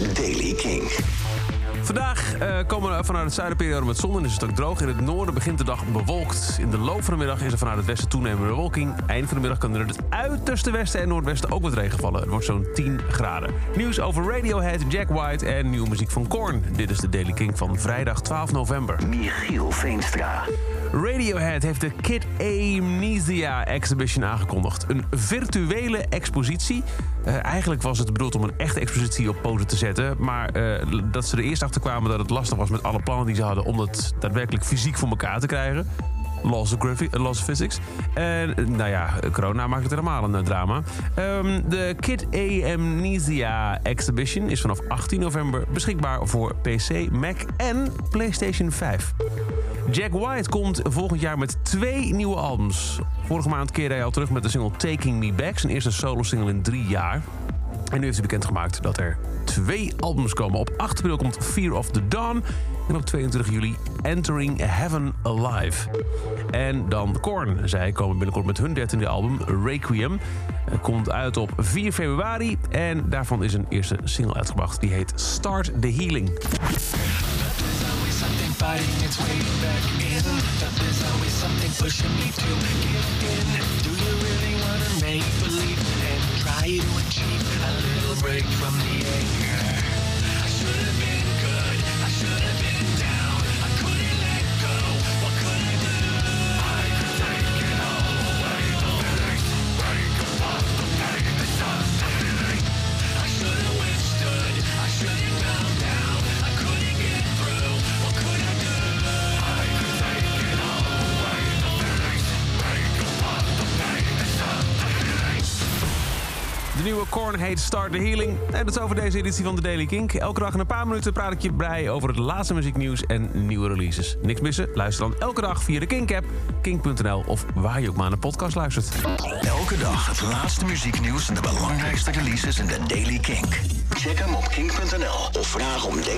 is Daily King. Vandaag eh, komen we vanuit het zuidenperiode met zon en is het ook droog. In het noorden begint de dag bewolkt. In de loop van de middag is er vanuit het westen toenemende bewolking. Eind van de middag kan er in het uiterste westen en noordwesten ook wat regen vallen. Het wordt zo'n 10 graden. Nieuws over Radiohead, Jack White en nieuwe muziek van Korn. Dit is de Daily King van vrijdag 12 november. Michiel Veenstra. Radiohead heeft de Kid Amnesia Exhibition aangekondigd. Een virtuele expositie. Eh, eigenlijk was het bedoeld om een echte expositie op poten te zetten. Maar eh, dat ze er eerst achter kwamen dat het lastig was met alle plannen die ze hadden... om het daadwerkelijk fysiek voor elkaar te krijgen. Laws of, gravi- eh, Physics. En nou ja, corona maakt het helemaal een drama. Ehm, de Kid Amnesia Exhibition is vanaf 18 november beschikbaar voor PC, Mac en PlayStation 5. Jack White komt volgend jaar met twee nieuwe albums. Vorige maand keerde hij al terug met de single Taking Me Back, zijn eerste solo-single in drie jaar. En nu heeft hij bekendgemaakt dat er twee albums komen. Op 8 april komt Fear of the Dawn. En op 22 juli Entering Heaven Alive. En dan Korn. Zij komen binnenkort met hun dertiende album, Requiem. Komt uit op 4 februari. En daarvan is een eerste single uitgebracht. Die heet Start the Healing. Fighting its way back in. But there's always something pushing me to give in. Do you really wanna make believe and try to achieve a little break from the anger? De nieuwe Korn heet Start the Healing. En dat is over deze editie van de Daily Kink. Elke dag in een paar minuten praat ik je bij over het laatste muzieknieuws en nieuwe releases. Niks missen? Luister dan elke dag via de Kink-app, kink.nl of waar je ook maar naar een podcast luistert. Elke dag het laatste muzieknieuws en de belangrijkste releases in de Daily King. Check hem op king.nl of vraag om